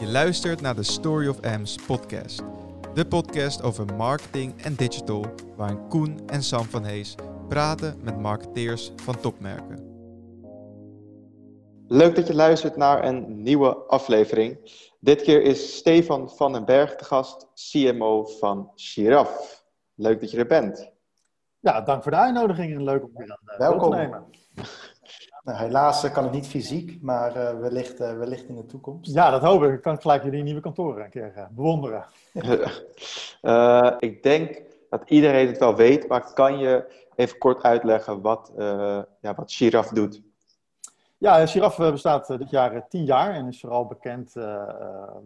Je luistert naar de Story of Ams podcast. De podcast over marketing en digital, waarin Koen en Sam van Hees praten met marketeers van topmerken. Leuk dat je luistert naar een nieuwe aflevering. Dit keer is Stefan van den Berg de gast, CMO van Giraf. Leuk dat je er bent. Ja, dank voor de uitnodiging en leuk om weer aan Welkom. te nemen. Nou, helaas eh, kan het niet fysiek, maar eh, wellicht, eh, wellicht in de toekomst. Ja, dat hoop ik. Ik kan gelijk jullie nieuwe kantoren een keer bewonderen. Eh, ik denk dat iedereen het wel weet, maar kan je even kort uitleggen wat, eh, ja, wat Giraf doet? Ja, Giraf bestaat dit jaar 10 jaar en is vooral bekend eh, eh,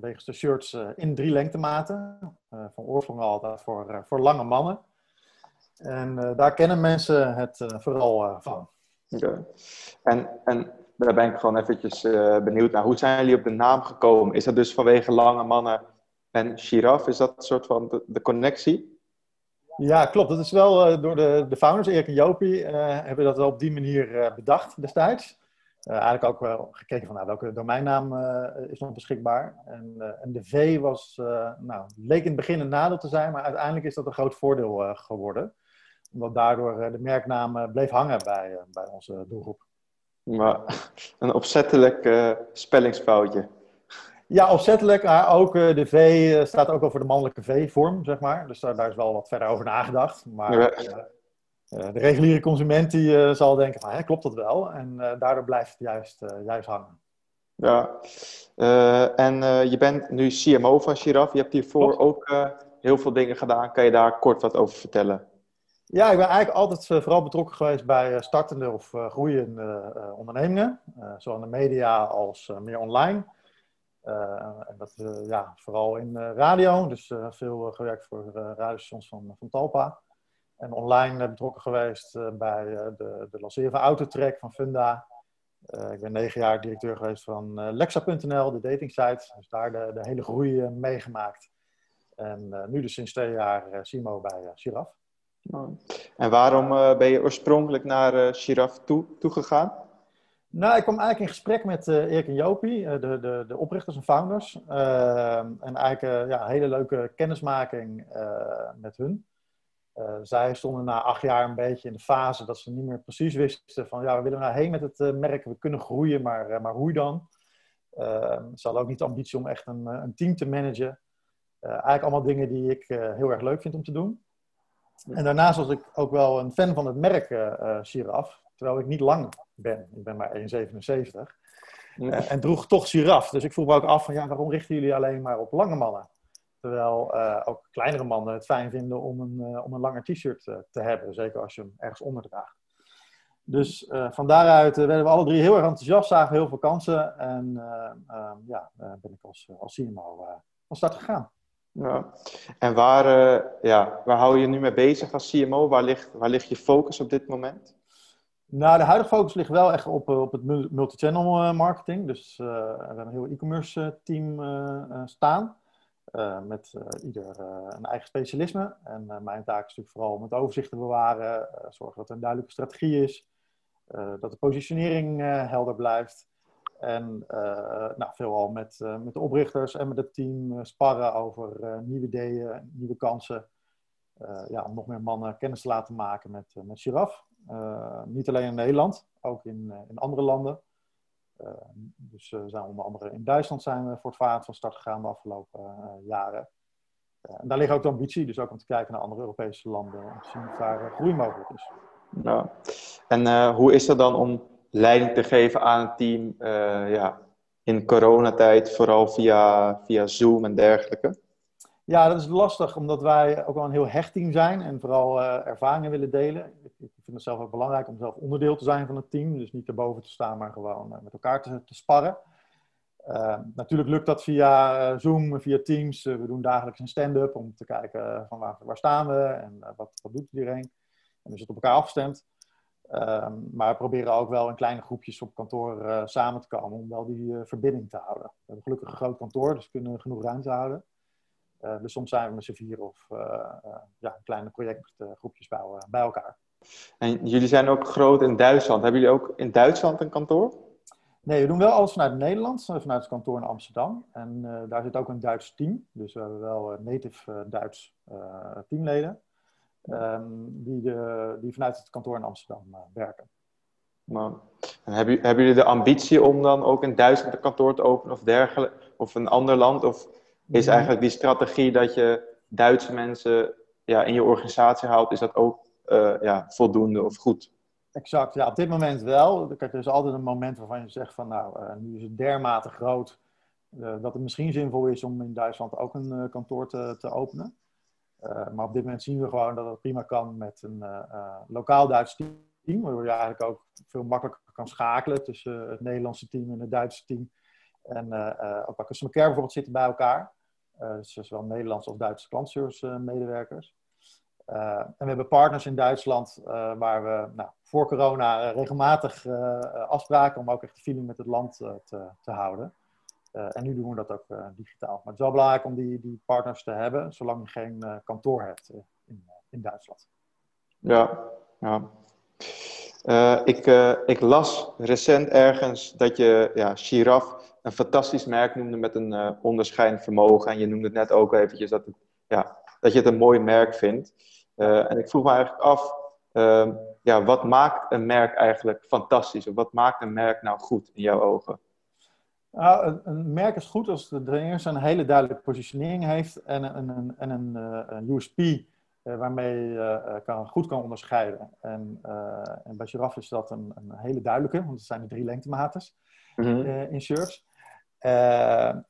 wegens de shirts eh, in drie lengtematen. Eh, van oorsprong altijd voor, eh, voor lange mannen. En eh, daar kennen mensen het vooral eh, van. En, en daar ben ik gewoon eventjes eh, benieuwd naar. Hoe zijn jullie op de naam gekomen? Is dat dus vanwege lange mannen en Giraf? Is dat een soort van de, connectie? Ja, klopt. Dat is wel eh, door de, de founders, Erik en Jopie, eh, hebben dat wel op die manier bedacht destijds. Eigenlijk ook wel gekeken van nou, welke domeinnaam is nog beschikbaar. En, en de V was, nou, leek in het begin een nadeel te zijn, maar uiteindelijk is dat een groot voordeel geworden. Omdat daardoor eh, de merknaam bleef hangen bij, eh, bij onze doelgroep. Maar een opzettelijk eh, spellingsfoutje. Ja, opzettelijk. maar ook de V staat ook voor de mannelijke V-vorm, zeg maar. Dus daar, is wel wat verder over nagedacht. Maar Ja. de reguliere consument die zal denken van, hè, klopt dat wel? En daardoor blijft het juist, juist hangen. Ja, en je bent nu CMO van Giraf. Je hebt hiervoor Klopt. ook heel veel dingen gedaan. Kan je daar kort wat over vertellen? Ja, ik ben eigenlijk altijd eh, vooral betrokken geweest bij eh, startende of eh, groeiende ondernemingen. zowel in de media als meer online. En dat ja, vooral in radio, dus veel gewerkt voor radiostations van, van Talpa. En online betrokken geweest bij de, de lancering van Autotrack van Funda. Ik ben negen jaar directeur geweest van Lexa.nl, de datingsite. Dus daar de, hele groei meegemaakt. En nu dus sinds twee jaar CMO bij eh, En waarom eh, ben je oorspronkelijk naar Giraf toe, toegegaan? Nou, ik kwam eigenlijk in gesprek met eh, Erik en Jopie, de, de, de oprichters en founders. Eh, en eigenlijk ja, hele leuke kennismaking met hun. Zij stonden na acht jaar een beetje in de fase dat ze niet meer precies wisten van ja, we willen nou heen met het merk, we kunnen groeien, maar, maar hoe dan? Eh, ze hadden ook niet de ambitie om echt een, een team te managen. Eigenlijk allemaal dingen die ik heel erg leuk vind om te doen. En daarnaast was ik ook wel een fan van het merk eh, Giraf, terwijl ik niet lang ben. Ik ben maar 1,77. Eh, en droeg toch Giraf. Dus ik vroeg me ook af van ja, waarom richten jullie alleen maar op lange mannen? Terwijl ook kleinere mannen het fijn vinden om een, om een langer t-shirt te hebben. Zeker als je hem ergens onder draagt. Dus van daaruit werden we alle drie heel erg enthousiast, zagen heel veel kansen. En ja, ben ik als, als CMO van start gegaan. Ja. En waar, eh, ja, waar hou je nu mee bezig als CMO? Waar ligt, waar ligt je focus op dit moment? Nou, de huidige focus ligt wel echt op, eh, op het mul- multichannel eh, marketing. Dus eh, we hebben een heel e-commerce team staan. met ieder een eigen specialisme. En mijn taak is natuurlijk vooral om het overzicht te bewaren. zorgen dat er een duidelijke strategie is. dat de positionering helder blijft. En uh, nou, veelal met, eh, met de oprichters en met het team eh, sparren over eh, nieuwe ideeën, nieuwe kansen. Eh, ja, om nog meer mannen kennis te laten maken met, eh, met Giraf. Eh, niet alleen in Nederland, ook in, eh, in andere landen. Eh, dus we zijn onder andere in Duitsland zijn we voor het vaart van start gegaan de afgelopen eh, jaren. Eh, en daar ligt ook de ambitie, dus ook om te kijken naar andere Europese landen. Om te zien of daar eh, groei mogelijk is. En eh, hoe is het dan om leiding te geven aan een team eh, ja, in coronatijd, vooral via, via Zoom en dergelijke? Ja, dat is lastig, omdat wij ook wel een heel hecht team zijn en vooral eh, ervaringen willen delen. Ik, vind het zelf ook belangrijk om zelf onderdeel te zijn van het team. Dus niet erboven te staan, maar gewoon eh, met elkaar te, sparren. Uh, natuurlijk lukt dat via Zoom, via Teams. We doen dagelijks een stand-up om te kijken van waar, staan we en wat, wat doet iedereen. En is het op elkaar afgestemd. Uh, maar we proberen ook wel in kleine groepjes op kantoor uh, samen te komen om wel die uh, verbinding te houden. We hebben gelukkig een groot kantoor, dus we kunnen genoeg ruimte houden. Uh, dus soms zijn we met z'n vier of ja, kleine projectgroepjes bij, bij, elkaar. En jullie zijn ook groot in Duitsland. Hebben jullie ook in Duitsland een kantoor? Nee, we doen wel alles vanuit Nederland, vanuit het kantoor in Amsterdam. En daar zit ook een Duits team. Dus we hebben wel native Duits teamleden. Um, die, de, die vanuit het kantoor in Amsterdam werken. Maar, hebben, hebben jullie de ambitie om dan ook in Duitsland een kantoor te openen of dergelijke? Of een ander land? Of is eigenlijk die strategie dat je Duitse mensen ja, in je organisatie houdt, is dat ook ja, voldoende of goed? Exact, ja, op dit moment wel. Kijk, er is altijd een moment waarvan je zegt van nou, uh, nu is het dermate groot uh, dat het misschien zinvol is om in Duitsland ook een kantoor te, te openen. Maar op dit moment zien we gewoon dat het prima kan met een lokaal Duits team, waardoor je eigenlijk ook veel makkelijker kan schakelen tussen het Nederlandse team en het Duitse team. En ook bij Customer Care bijvoorbeeld zitten bij elkaar. dus zowel Nederlandse of Duitse klantservice medewerkers. Uh, en we hebben partners in Duitsland uh, waar we nou, voor corona uh, regelmatig afspraken om ook echt de feeling met het land te, te, houden. En nu doen we dat ook digitaal. Maar het is wel belangrijk om die, die partners te hebben, zolang je geen kantoor hebt in, in Duitsland. Ja, ja. ik, ik las recent ergens dat je ja, Giraf een fantastisch merk noemde met een onderscheidend vermogen. En je noemde het net ook eventjes dat, het, ja, dat je het een mooi merk vindt. En ik vroeg me eigenlijk af, uh, ja, wat maakt een merk eigenlijk fantastisch? Of wat maakt een merk nou goed in jouw ogen? Nou, een, een merk is goed als het eerst een hele duidelijke positionering heeft en, en, en, en een, uh, een USP uh, waarmee je kan, goed kan onderscheiden. En, en bij Giraffe is dat een, een, hele duidelijke, want het zijn de drie lengtemates mm -hmm. in shirts.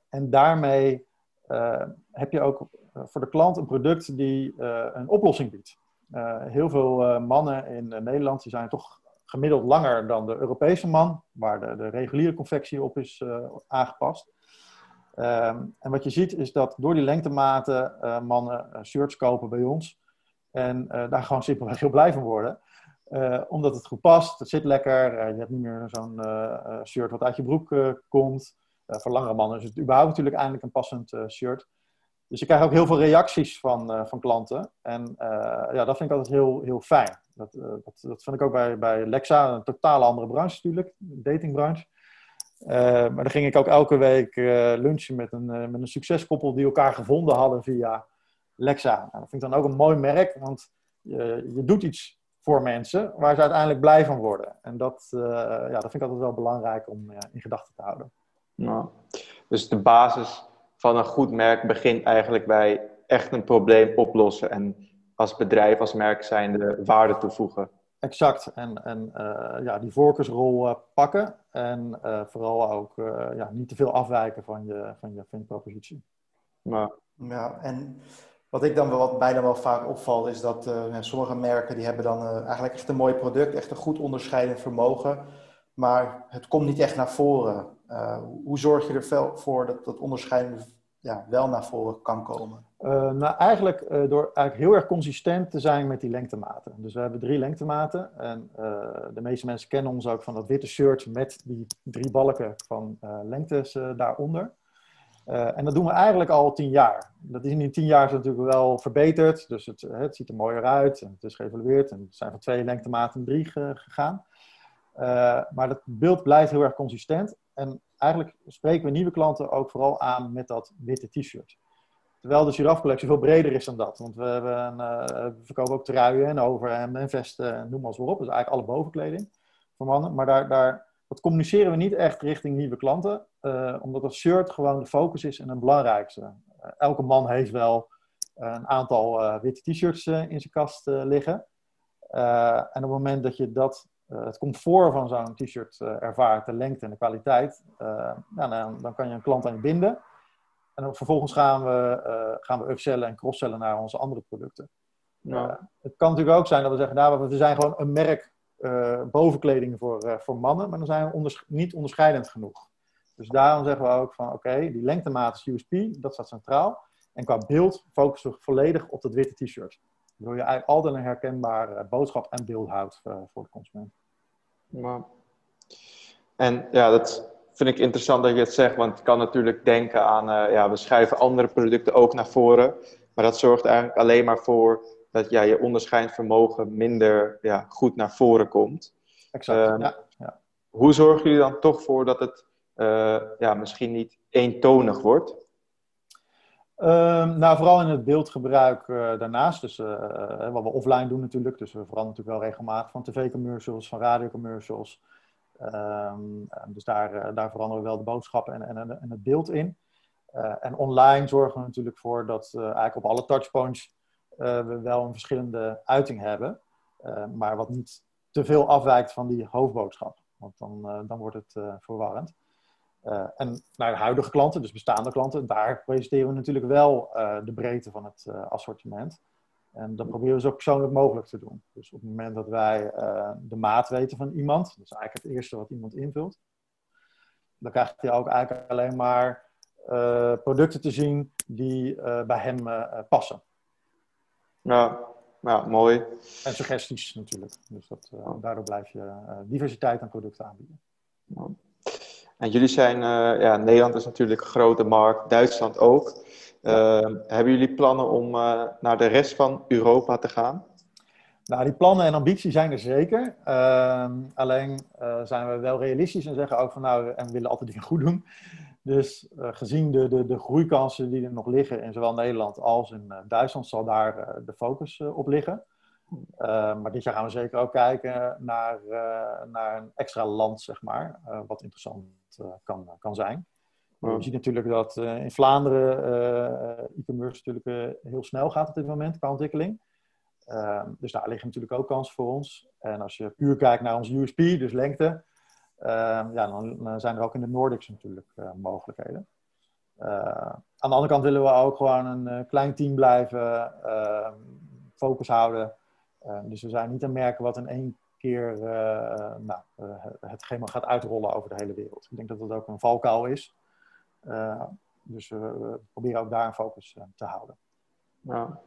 en daarmee heb je ook eh, voor de klant een product die eh, een oplossing biedt. Eh, heel veel mannen in Nederland die zijn toch gemiddeld langer dan de Europese man, waar de, de reguliere confectie op is aangepast. Um, en wat je ziet is dat door die lengtematen uh, mannen uh, shirts kopen bij ons. En daar gewoon simpelweg heel blij van worden. omdat het goed past, het zit lekker. je hebt niet meer zo'n shirt wat uit je broek komt. voor langere mannen is het überhaupt natuurlijk eindelijk een passend shirt. Dus je krijgt ook heel veel reacties van, uh, van klanten. En uh, ja, dat vind ik altijd heel, heel fijn. Dat, uh, dat, dat vind ik ook bij, bij Lexa, een totaal andere branche natuurlijk, datingbranche. maar dan ging ik ook elke week lunchen met een, met een succeskoppel die elkaar gevonden hadden via Lexa. Nou, dat vind ik dan ook een mooi merk, want je, je doet iets voor mensen waar ze uiteindelijk blij van worden. En dat, ja, dat vind ik altijd wel belangrijk om in gedachten te houden. Nou, dus de basis van een goed merk begint eigenlijk bij echt een probleem oplossen en als bedrijf, als merk zijnde waarde toevoegen. Exact. En, en uh, ja, die voorkeursrol uh, pakken en uh, vooral ook ja, niet te veel afwijken van je, van je, van je propositie. Ja. ja, en wat ik dan wel, wat bijna wel vaak opvalt, is dat sommige merken die hebben dan eigenlijk echt een mooi product, echt een goed onderscheidend vermogen, maar het komt niet echt naar voren. hoe zorg je ervoor dat dat onderscheidende ja, wel naar voren kan komen? Uh, eigenlijk uh, door eigenlijk heel erg consistent te zijn met die lengtematen. Dus we hebben drie lengtematen. En uh, de meeste mensen kennen ons ook van dat witte shirt met die drie balken van lengtes daaronder. en dat doen we eigenlijk al tien jaar. Dat is in die tien jaar is natuurlijk wel verbeterd. Dus het, het ziet er mooier uit. En het is geëvalueerd. En zijn van twee lengtematen drie gegaan. maar dat beeld blijft heel erg consistent. En eigenlijk spreken we nieuwe klanten ook vooral aan met dat witte t-shirt. Terwijl de giraffe-collectie veel breder is dan dat. Want we, hebben we verkopen ook truien en overhemden en vesten en noem maar op. Dus eigenlijk alle bovenkleding voor mannen. Maar daar, daar, dat communiceren we niet echt richting nieuwe klanten. Uh, omdat het shirt gewoon de focus is en het belangrijkste. Uh, elke man heeft wel een aantal witte t-shirts in zijn kast liggen. en op het moment dat je dat het comfort van zo'n t-shirt uh, ervaart, de lengte en de kwaliteit, uh, nou, dan, dan, kan je een klant aan je binden. En dan vervolgens gaan we, gaan we upsellen en crosssellen naar onze andere producten. Ja. het kan natuurlijk ook zijn dat we zeggen, nou, we zijn gewoon een merk bovenkleding voor, voor mannen, maar dan zijn we onders niet onderscheidend genoeg. Dus daarom zeggen we ook van, oké, okay, die lengtemaat is USP, dat staat centraal. En qua beeld focussen we volledig op dat witte t-shirt. Waardoor je eigenlijk altijd een herkenbare boodschap en beeld houdt voor de consument. Maar... En ja, dat vind ik interessant dat je het zegt, want ik kan natuurlijk denken aan, uh, ja, we schuiven andere producten ook naar voren. Maar dat zorgt eigenlijk alleen maar voor dat ja, je onderscheidend vermogen minder ja, goed naar voren komt. Exact, um, ja, ja. hoe zorgen jullie dan toch voor dat het ja, misschien niet eentonig wordt? Um, nou, vooral in het beeldgebruik daarnaast. Dus wat we offline doen natuurlijk. Dus we veranderen natuurlijk wel regelmatig van tv-commercials, van radiocommercials. Um, dus daar, daar veranderen we wel de boodschappen en, en, en het beeld in. en online zorgen we natuurlijk voor dat eigenlijk op alle touchpoints we wel een verschillende uiting hebben. maar wat niet te veel afwijkt van die hoofdboodschap. Want dan, dan wordt het verwarrend. Uh, en naar de huidige klanten, dus bestaande klanten, daar presenteren we natuurlijk wel de breedte van het assortiment. En dat proberen we zo persoonlijk mogelijk te doen. Dus op het moment dat wij de maat weten van iemand, dat is eigenlijk het eerste wat iemand invult, dan krijgt hij ook eigenlijk alleen maar producten te zien die bij hem passen. Ja, ja, mooi. En suggesties natuurlijk. Dus dat, daardoor blijf je diversiteit aan producten aanbieden. En jullie zijn, uh, ja, Nederland is natuurlijk een grote markt, Duitsland ook. Ehm, hebben jullie plannen om naar de rest van Europa te gaan? Nou, die plannen en ambities zijn er zeker. Ehm, alleen zijn we wel realistisch en zeggen ook van nou, en we willen altijd dingen goed doen. Dus gezien de, de, de groeikansen die er nog liggen in zowel Nederland als in Duitsland, zal daar de focus op liggen. Maar dit jaar gaan we zeker ook kijken naar, naar een extra land, zeg maar, wat interessant kan, kan zijn. Je ziet natuurlijk dat in Vlaanderen e-commerce natuurlijk heel snel gaat op dit moment qua ontwikkeling. Ehm, dus daar liggen natuurlijk ook kansen voor ons. En als je puur kijkt naar ons USP, dus lengte, Ehm, ja, dan zijn er ook in de Nordics natuurlijk mogelijkheden. Aan de andere kant willen we ook gewoon een klein team blijven, ehm, focus houden. Ehm, dus we zijn niet een merken wat in één keer nou, het schema gaat uitrollen over de hele wereld. Ik denk dat dat ook een valkuil is. dus we, proberen ook daar een focus te houden. Ja.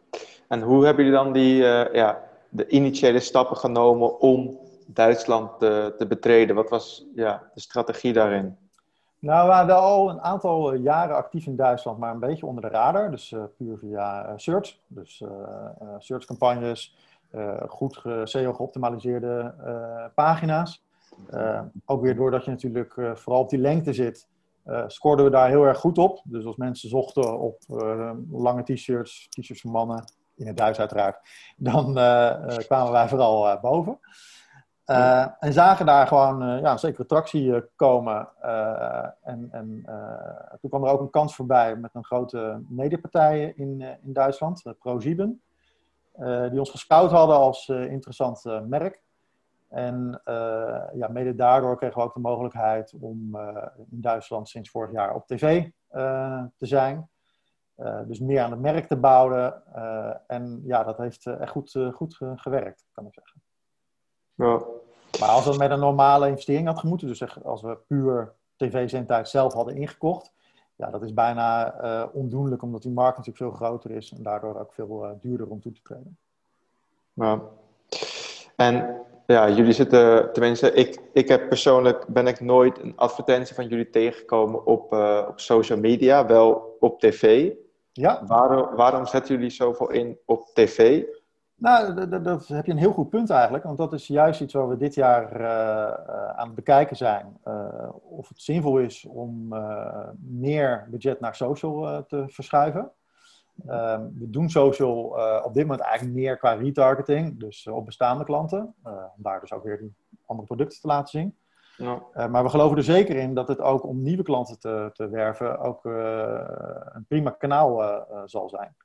En hoe hebben jullie dan die, ja, de initiële stappen genomen om Duitsland te, te betreden? Wat was ja, de strategie daarin? Nou, we waren al een aantal eh, jaren actief in Duitsland, maar een beetje onder de radar. Dus uh, puur via uh, search. Dus uh, searchcampagnes, goed SEO geoptimaliseerde pagina's. ook weer doordat je natuurlijk vooral op die lengte zit, scoorden we daar heel erg goed op. Dus als mensen zochten op lange t-shirts, t-shirts voor mannen, in het Duits uiteraard, dan kwamen wij vooral boven. En zagen daar gewoon uh, ja, zekere tractie komen. en en toen kwam er ook een kans voorbij met een grote mediapartij in, in Duitsland, ProSieben. Die ons gescout hadden als interessant merk. En ja, mede daardoor kregen we ook de mogelijkheid om in Duitsland sinds vorig jaar op tv te zijn. dus meer aan het merk te bouwen. en ja, dat heeft echt goed, goed gewerkt, kan ik zeggen. Ja. Maar als we met een normale investering had gemoeten, dus als we puur tv-zendtijd zelf hadden ingekocht, ja, dat is bijna uh, ondoenlijk, omdat die markt natuurlijk veel groter is en daardoor ook veel uh, duurder om toe te treden. Ja. En ja, jullie zitten, tenminste, ik, ik heb persoonlijk, ben ik nooit een advertentie van jullie tegengekomen op, uh, op social media, wel op tv. Ja. Waarom, waarom zetten jullie zoveel in op tv? Nou, dat, heb je een heel goed punt eigenlijk. Want dat is juist iets waar we dit jaar uh, aan het bekijken zijn. Uh, of het zinvol is om uh, meer budget naar social te verschuiven. Ehm, we doen social op dit moment eigenlijk meer qua retargeting. Dus op bestaande klanten. om daar dus ook weer die andere producten te laten zien. Ja. maar we geloven er zeker in dat het ook om nieuwe klanten te, te werven ook een prima kanaal zal zijn.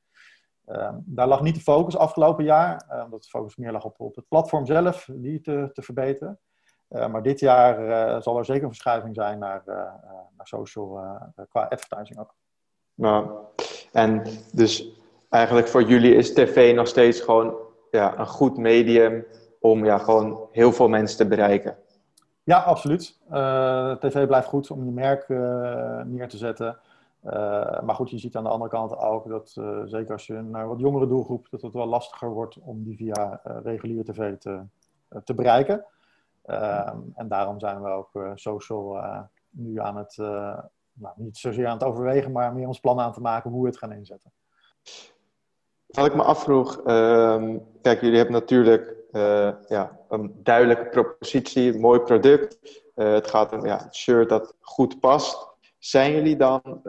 Ehm, daar lag niet de focus afgelopen jaar, uh, omdat de focus meer lag op, op het platform zelf, die te, te verbeteren. Uh, maar dit jaar uh, zal er zeker een verschuiving zijn naar, naar social qua advertising ook. Nou, en dus eigenlijk voor jullie is tv nog steeds gewoon ja, een goed medium om ja, gewoon heel veel mensen te bereiken. Ja, absoluut. tv blijft goed om je merk neer te zetten. Uh, maar goed, je ziet aan de andere kant ook dat, uh, zeker als je naar wat jongere doelgroep, dat het wel lastiger wordt om die via uh, reguliere tv te, te bereiken. Ehm, en daarom zijn we ook social nu aan het, nou, niet zozeer aan het overwegen, maar meer ons plan aan te maken hoe we het gaan inzetten. Wat ik me afvroeg, ehm, kijk, jullie hebben natuurlijk ja, een duidelijke propositie, een mooi product. het gaat om ja, het shirt dat goed past. Zijn jullie dan,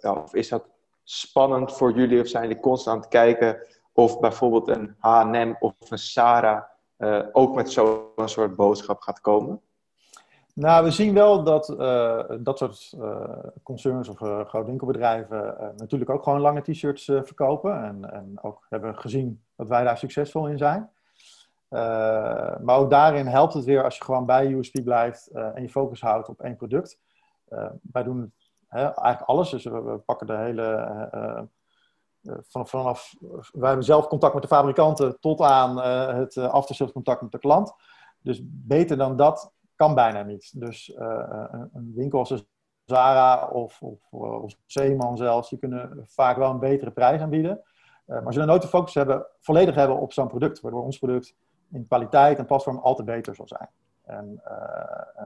ja, of is dat spannend voor jullie? Of zijn jullie constant aan het kijken of bijvoorbeeld een H&M of een Sarah ook met zo'n soort boodschap gaat komen? Nou, we zien wel dat uh, dat soort uh, concerns of uh, grote winkelbedrijven natuurlijk ook gewoon lange t-shirts verkopen. En, en ook hebben gezien dat wij daar succesvol in zijn. maar ook daarin helpt het weer als je gewoon bij USP blijft en je focus houdt op één product. Wij doen hè, eigenlijk alles, dus we, pakken de hele vanaf, vanaf, wij hebben zelf contact met de fabrikanten tot aan het aftersales contact met de klant. Dus beter dan dat kan bijna niet. Dus een winkel als Zara of, of, eh, Zeeman zelfs, die kunnen vaak wel een betere prijs aanbieden. Maar ze zullen nooit de focus hebben, volledig hebben op zo'n product, waardoor ons product in kwaliteit en platform altijd beter zal zijn. En,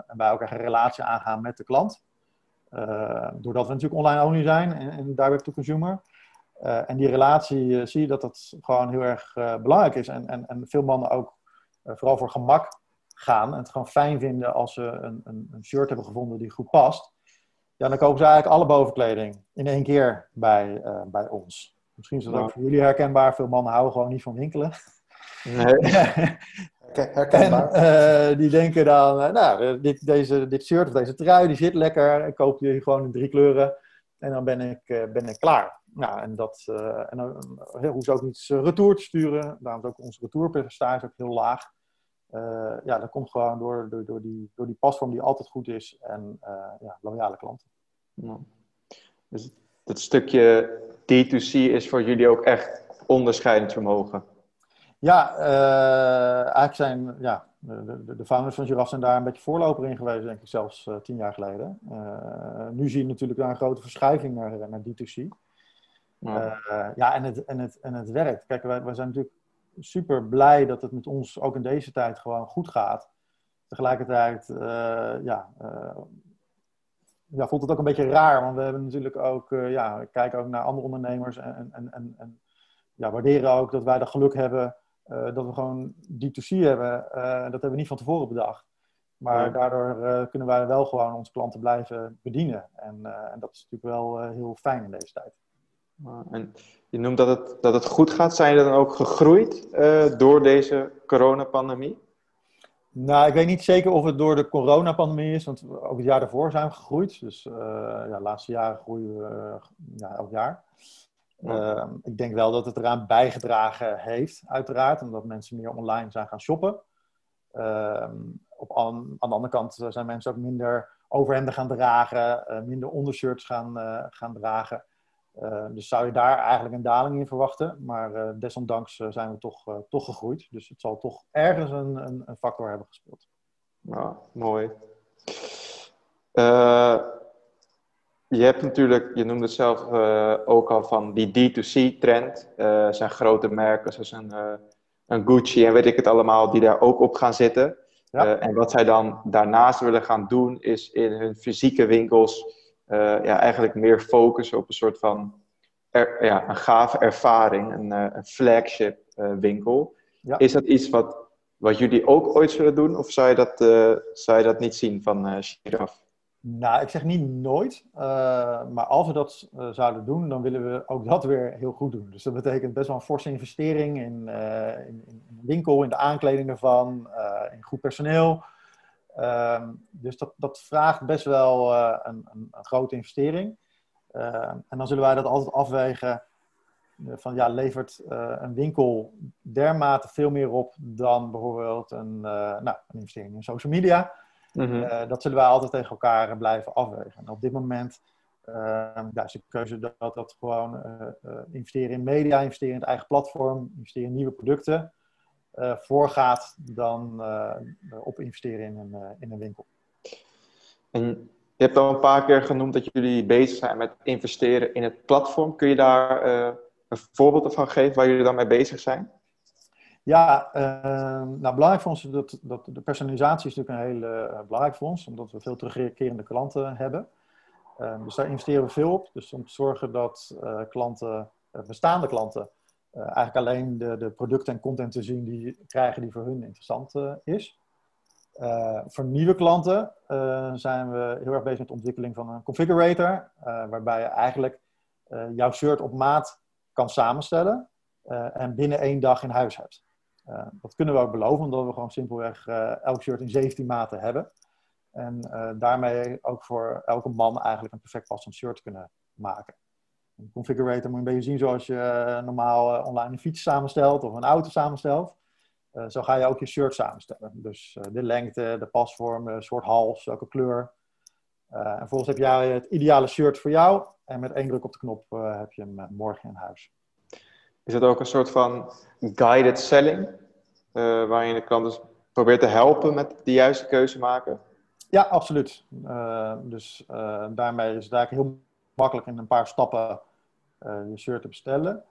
en wij ook echt een relatie aangaan met de klant. Doordat we natuurlijk online only zijn en, en direct to consumer. en die relatie zie je dat dat gewoon heel erg belangrijk is. En, en, en veel mannen ook, vooral voor gemak, gaan en het gewoon fijn vinden als ze een, een, een, shirt hebben gevonden die goed past. Ja, dan kopen ze eigenlijk alle bovenkleding in één keer bij, uh, bij ons. Misschien is dat ook voor jullie herkenbaar. Veel mannen houden gewoon niet van winkelen. Nee. herkenbaar. En, uh, die denken dan, uh, nou, dit, deze, dit shirt of deze trui, die zit lekker. Ik koop die gewoon in drie kleuren. En dan ben ik, ben ik klaar. Nou, en dat, en dan hoeven ze ook niet retour te sturen. Daarom is ook onze retourpercentage ook heel laag. Uh, ja, dat komt gewoon door, door, door, die, door die pasvorm die altijd goed is en uh, ja, loyale klanten. Ja. Dus dat stukje D2C is voor jullie ook echt onderscheidend vermogen? Ja, uh, eigenlijk zijn ja, de, de, de, founders van Giraffe zijn daar een beetje voorloper in geweest, denk ik zelfs tien jaar geleden. nu zie je natuurlijk daar een grote verschuiving naar, naar D2C. Ja, ja en, het, en, het, en het werkt. Kijk, wij, wij zijn natuurlijk super blij dat het met ons ook in deze tijd gewoon goed gaat. Tegelijkertijd, uh, ja, uh, ja, voelt het ook een beetje raar, want we hebben natuurlijk ook, uh, ja, kijken ook naar andere ondernemers en, en, en, en ja, waarderen ook dat wij dat geluk hebben dat we gewoon D2C hebben. dat hebben we niet van tevoren bedacht. Maar daardoor kunnen wij wel gewoon onze klanten blijven bedienen. En, en dat is natuurlijk wel heel fijn in deze tijd. En je noemt dat het, dat het goed gaat. Zijn jullie dan ook gegroeid door deze coronapandemie? Nou, ik weet niet zeker of het door de coronapandemie is, want ook het jaar daarvoor zijn we gegroeid. Dus uh, ja, de laatste jaren groeien we uh, ja, elk jaar. Ja. ik denk wel dat het eraan bijgedragen heeft, uiteraard, omdat mensen meer online zijn gaan shoppen. Ehm, op aan, aan, de andere kant zijn mensen ook minder overhemden gaan dragen, minder ondershirts gaan, gaan dragen. Uh, dus zou je daar eigenlijk een daling in verwachten. Maar uh, desondanks uh, zijn we toch, toch gegroeid. Dus het zal toch ergens een, een, een factor hebben gespeeld. Nou, mooi. Je hebt natuurlijk, je noemde het zelf ook al van die D2C-trend. Er zijn grote merken zoals een, een, Gucci en weet ik het allemaal, die daar ook op gaan zitten. Ja. en wat zij dan daarnaast willen gaan doen, is in hun fysieke winkels uh, ja, eigenlijk meer focussen op een soort van er, ja, een gave ervaring, een, uh, een flagship uh, winkel. Ja. Is dat iets wat, wat jullie ook ooit zullen doen? Of zou je dat, zou je dat niet zien van uh, Giraf? Nou, ik zeg niet nooit. maar als we dat zouden doen, dan willen we ook dat weer heel goed doen. Dus dat betekent best wel een forse investering in, in, in de winkel, in de aankleding ervan, in goed personeel. Um, dus dat, dat vraagt best wel uh, een, een, een, grote investering. Uh, en dan zullen wij dat altijd afwegen uh, van ja, levert eh, een winkel dermate veel meer op dan bijvoorbeeld een, nou, een investering in social media. Mm -hmm. dat zullen wij altijd tegen elkaar blijven afwegen. En op dit moment ehm, ja, is de keuze dat, dat gewoon investeren in media, investeren in het eigen platform, investeren in nieuwe producten voorgaat dan op investeren in een, in een winkel. En je hebt al een paar keer genoemd dat jullie bezig zijn met investeren in het platform. Kun je daar een voorbeeld van geven waar jullie dan mee bezig zijn? Ja, nou belangrijk voor ons dat, dat de personalisatie is natuurlijk een hele belangrijk voor ons, omdat we veel terugkerende klanten hebben. dus daar investeren we veel op. Dus om te zorgen dat klanten, bestaande klanten, uh, eigenlijk alleen de, de producten en content te zien die krijgen die voor hun interessant uh, is. voor nieuwe klanten zijn we heel erg bezig met de ontwikkeling van een configurator, waarbij je eigenlijk jouw shirt op maat kan samenstellen en binnen één dag in huis hebt. Dat kunnen we ook beloven, omdat we gewoon simpelweg elk shirt in 17 maten hebben. En daarmee ook voor elke man eigenlijk een perfect passend shirt kunnen maken. Een configurator moet je een beetje zien zoals je eh, normaal eh, online een fiets samenstelt of een auto samenstelt. Zo ga je ook je shirt samenstellen. Dus de lengte, de pasvorm, de soort hals, welke kleur. en vervolgens heb jij het ideale shirt voor jou. En met één druk op de knop heb je hem morgen in huis. Is het ook een soort van guided selling? waarin je de klant dus probeert te helpen met de juiste keuze maken? Ja, absoluut. dus daarmee is het eigenlijk heel makkelijk in een paar stappen je shirt te bestellen.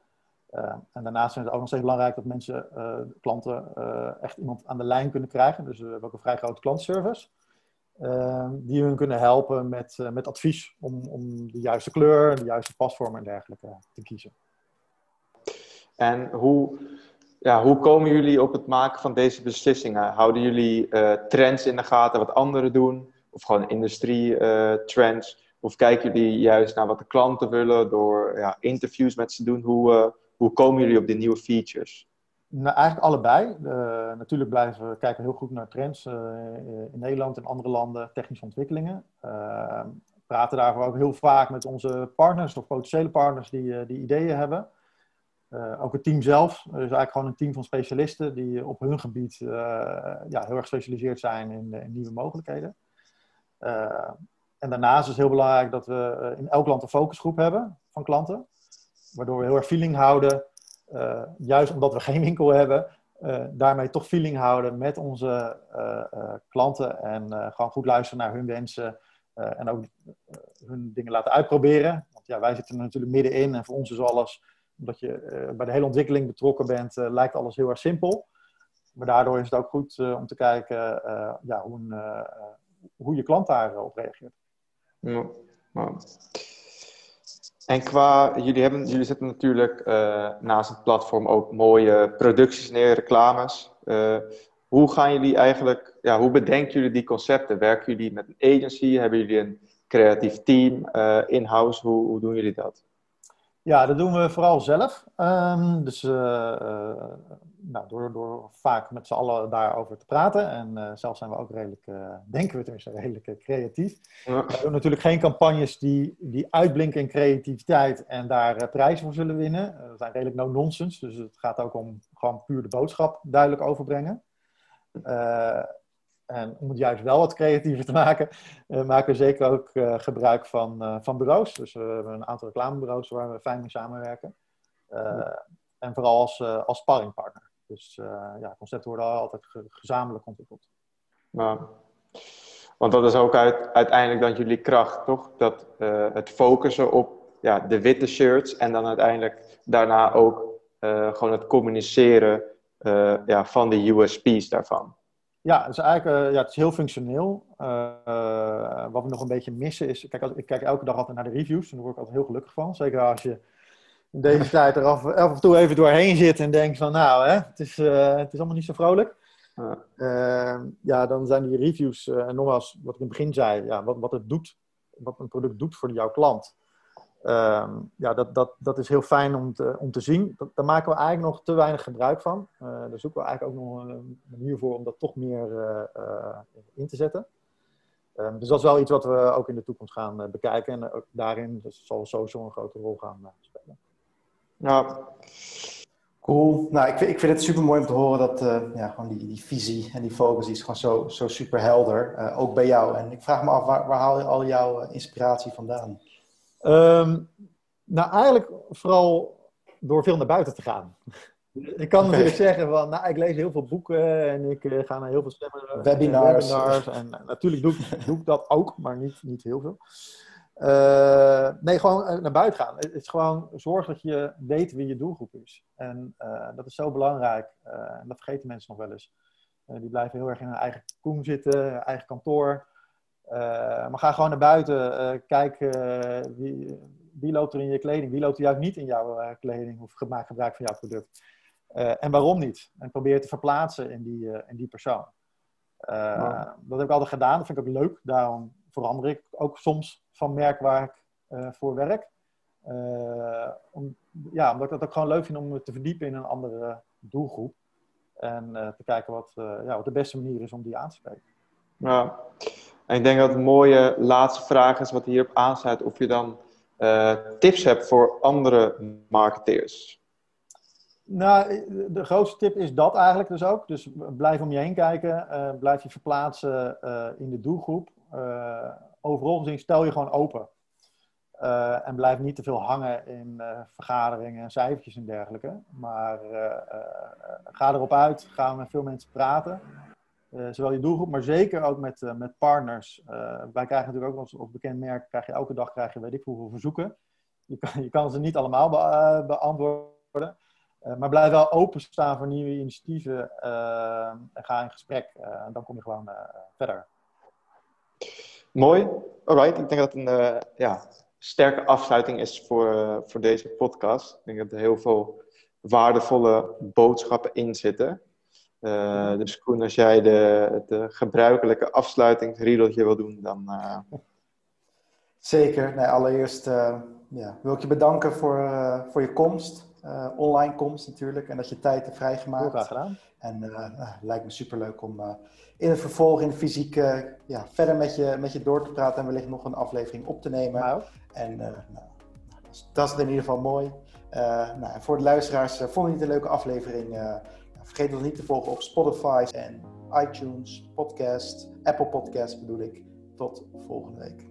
En daarnaast is het ook nog steeds belangrijk dat mensen, klanten, echt iemand aan de lijn kunnen krijgen. Dus we hebben ook een vrij grote klantservice. die hun kunnen helpen met, met advies om, om de juiste kleur, de juiste pasvorm en dergelijke te kiezen. En hoe, ja, hoe komen jullie op het maken van deze beslissingen? Houden jullie trends in de gaten, wat anderen doen? Of gewoon industrie trends? Of kijken jullie juist naar wat de klanten willen door ja, interviews met ze doen? Hoe, uh, hoe komen jullie op die nieuwe features? Nou, eigenlijk allebei. Natuurlijk blijven we kijken heel goed naar trends in Nederland en andere landen, technische ontwikkelingen. praten daarvoor ook heel vaak met onze partners of potentiële partners die, die ideeën hebben. Ook het team zelf is eigenlijk gewoon een team van specialisten die op hun gebied ja, heel erg gespecialiseerd zijn in, in nieuwe mogelijkheden. En daarnaast is het heel belangrijk dat we eh, in elk land een focusgroep hebben van klanten. Waardoor we heel erg feeling houden, juist omdat we geen winkel hebben, daarmee toch feeling houden met onze klanten. En gewoon goed luisteren naar hun wensen en ook hun dingen laten uitproberen. Want ja, wij zitten er natuurlijk middenin en voor ons is alles, omdat je bij de hele ontwikkeling betrokken bent, lijkt alles heel erg simpel. Maar daardoor is het ook goed om te kijken ja, hoe, hoe je klant daarop reageert. En qua, jullie, hebben, jullie zetten natuurlijk naast het platform ook mooie producties neer, reclames. Hoe gaan jullie eigenlijk, ja, hoe bedenken jullie die concepten? Werken jullie met een agency? Hebben jullie een creatief team uh, in-house? Hoe, hoe doen jullie dat? Ja, dat doen we vooral zelf. Um, dus nou, door, door vaak met z'n allen daarover te praten. En uh, zelf zijn we ook redelijk, denken we tenminste, redelijk creatief. Ja. We doen natuurlijk geen campagnes die, die uitblinken in creativiteit en daar prijzen voor zullen winnen. dat zijn redelijk no-nonsense. Dus het gaat ook om gewoon puur de boodschap duidelijk overbrengen. En om het juist wel wat creatiever te maken, maken we zeker ook gebruik van, van bureaus. Dus we hebben een aantal reclamebureaus waar we fijn mee samenwerken. En vooral als, als sparringpartner. Dus ja, concepten worden altijd gezamenlijk ontwikkeld. Ja. Want dat is ook uit, uiteindelijk dan jullie kracht, toch? Dat het focussen op ja, de witte shirts en dan uiteindelijk daarna ook gewoon het communiceren ja, van de USP's daarvan. Ja, het is eigenlijk ja, het is heel functioneel. wat we nog een beetje missen is, kijk, als, ik kijk elke dag altijd naar de reviews en daar word ik altijd heel gelukkig van. Zeker als je in deze tijd er af, af, en toe even doorheen zit en denkt van nou, hè, het, is, uh, het is allemaal niet zo vrolijk. Ja, ja dan zijn die reviews, en nogmaals, wat ik in het begin zei, ja, wat, wat het doet, wat een product doet voor jouw klant. Uh, ja, dat, dat, dat is heel fijn om te, om te zien. Daar maken we eigenlijk nog te weinig gebruik van. Uh, daar zoeken we eigenlijk ook nog een manier voor om dat toch meer in te zetten. Ehm, dus dat is wel iets wat we ook in de toekomst gaan bekijken. En ook daarin dus zal sowieso een grote rol gaan spelen. Ja. Cool. Nou, ik, ik vind het super mooi om te horen dat ja, gewoon die, die visie en die focus is gewoon zo, zo super helder. Ook bij jou. En ik vraag me af, waar, waar haal je al jouw eh, inspiratie vandaan? Um, nou, eigenlijk vooral door veel naar buiten te gaan. ik kan natuurlijk zeggen van, nou, ik lees heel veel boeken en ik uh, ga naar heel veel stemmen, webinars. webinars en natuurlijk doe, doe ik dat ook, maar niet, niet heel veel. Uh, nee, gewoon eh, naar buiten gaan. Het is gewoon zorg dat je weet wie je doelgroep is. En uh, dat is zo belangrijk. En dat vergeten mensen nog wel eens. die blijven heel erg in hun eigen koem zitten, eigen kantoor. Maar ga gewoon naar buiten. kijk wie, wie, loopt er in je kleding. Wie loopt er juist niet in jouw kleding of maak gebruik van jouw product. en waarom niet? En probeer te verplaatsen in die, in die persoon. Dat heb ik altijd gedaan, dat vind ik ook leuk. Daarom verander ik ook soms van merk waar ik voor werk. om, ja, omdat ik het ook gewoon leuk vind om me te verdiepen in een andere doelgroep. En te kijken wat, ja, wat de beste manier is om die aan te spreken. Ja, en ik denk dat een mooie laatste vraag is wat hierop aansluit. Of je dan uh, tips hebt voor andere marketeers. Nou, de grootste tip is dat eigenlijk dus ook. Dus blijf om je heen kijken. Uh, blijf je verplaatsen uh, in de doelgroep. overal gezien stel je gewoon open. en blijf niet te veel hangen in vergaderingen en cijfertjes en dergelijke. Maar ga erop uit. Ga met veel mensen praten. Uh, zowel je doelgroep, maar zeker ook met, uh, met partners. Uh, wij krijgen natuurlijk ook als, als bekend merk, krijg je elke dag krijg je weet ik hoeveel verzoeken. Je kan, je kan ze niet allemaal be beantwoorden. maar blijf wel openstaan voor nieuwe initiatieven en ga in gesprek. en dan kom je gewoon verder. Mooi. Alright, ik denk dat een ja, sterke afsluiting is voor, voor deze podcast. Ik denk dat er heel veel waardevolle boodschappen in zitten. Uh, dus Koen, als jij de, de gebruikelijke afsluitingsriedeltje wil doen, dan... Uh... Zeker. Nee, allereerst uh, ja, wil ik je bedanken voor, voor je komst. online komst natuurlijk. En dat je tijd hebt vrijgemaakt. Heel graag gedaan. En het lijkt me superleuk om in het vervolg, in de fysiek, ja, verder met je, met je door te praten. En wellicht nog een aflevering op te nemen. Nou. En nou, dat is in ieder geval mooi. nou, voor de luisteraars, vond je het een leuke aflevering? Vergeet ons niet te volgen op Spotify en iTunes, Podcast, Apple Podcast bedoel ik. Tot volgende week.